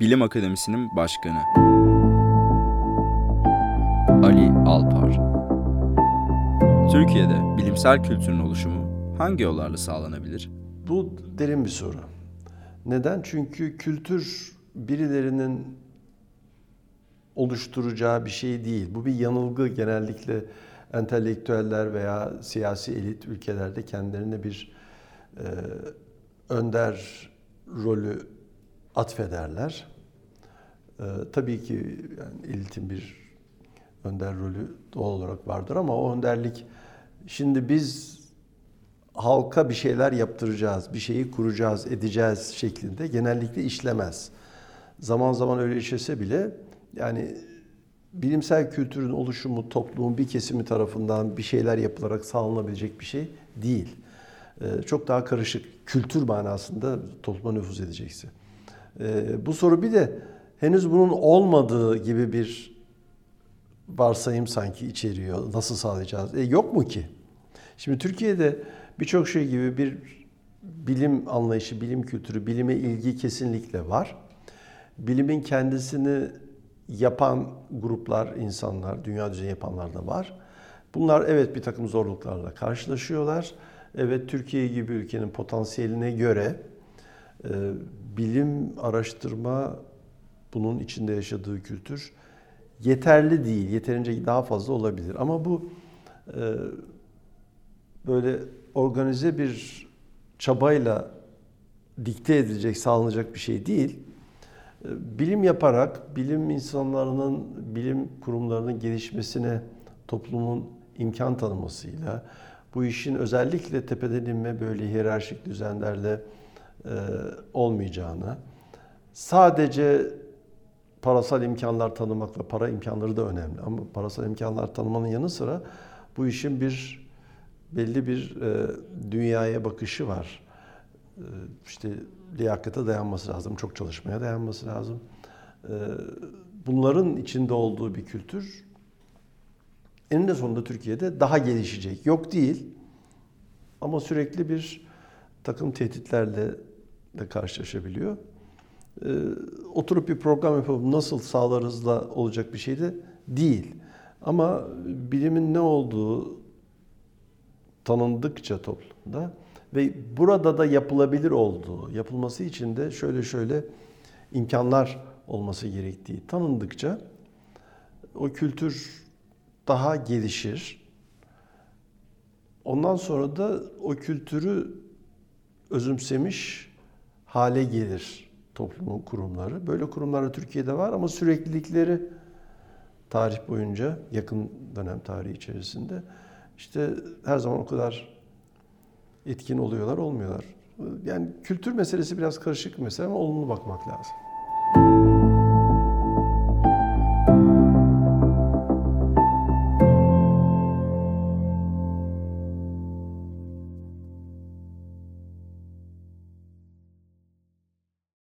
Bilim Akademisi'nin başkanı Ali Alpar Türkiye'de bilimsel kültürün oluşumu hangi yollarla sağlanabilir? Bu derin bir soru. Neden? Çünkü kültür birilerinin oluşturacağı bir şey değil. Bu bir yanılgı genellikle entelektüeller veya siyasi elit ülkelerde kendilerine bir e, önder rolü atfederler. E, tabii ki yani elitin bir önder rolü doğal olarak vardır ama o önderlik şimdi biz halka bir şeyler yaptıracağız, bir şeyi kuracağız, edeceğiz şeklinde genellikle işlemez. Zaman zaman öyle işlese bile yani bilimsel kültürün oluşumu toplumun bir kesimi tarafından bir şeyler yapılarak sağlanabilecek bir şey değil. Ee, çok daha karışık kültür manasında topluma nüfuz edecekse. Ee, bu soru bir de henüz bunun olmadığı gibi bir varsayım sanki içeriyor. Nasıl sağlayacağız? E, yok mu ki? Şimdi Türkiye'de birçok şey gibi bir bilim anlayışı, bilim kültürü, bilime ilgi kesinlikle var. Bilimin kendisini yapan gruplar, insanlar, dünya düzeyinde yapanlar da var. Bunlar evet bir takım zorluklarla karşılaşıyorlar. Evet Türkiye gibi ülkenin potansiyeline göre e, bilim, araştırma, bunun içinde yaşadığı kültür yeterli değil. Yeterince daha fazla olabilir. Ama bu e, böyle organize bir çabayla dikte edilecek, sağlanacak bir şey değil. Bilim yaparak, bilim insanlarının, bilim kurumlarının gelişmesine toplumun imkan tanımasıyla, bu işin özellikle tepeden inme böyle hiyerarşik düzenlerle e, olmayacağını, sadece parasal imkanlar tanımakla, para imkanları da önemli ama parasal imkanlar tanımanın yanı sıra bu işin bir belli bir e, dünyaya bakışı var. E, işte liyakata dayanması lazım, çok çalışmaya dayanması lazım. E, bunların içinde olduğu bir kültür eninde sonunda Türkiye'de daha gelişecek. Yok değil ama sürekli bir takım tehditlerle de karşılaşabiliyor. E, oturup bir program yapıp nasıl sağlarızla olacak bir şey de değil. Ama bilimin ne olduğu tanındıkça toplumda ve burada da yapılabilir olduğu, yapılması için de şöyle şöyle imkanlar olması gerektiği tanındıkça o kültür daha gelişir. Ondan sonra da o kültürü özümsemiş hale gelir toplumun kurumları. Böyle kurumlar Türkiye'de var ama süreklilikleri tarih boyunca, yakın dönem tarihi içerisinde işte her zaman o kadar etkin oluyorlar, olmuyorlar. Yani kültür meselesi biraz karışık bir mesele ama olumlu bakmak lazım.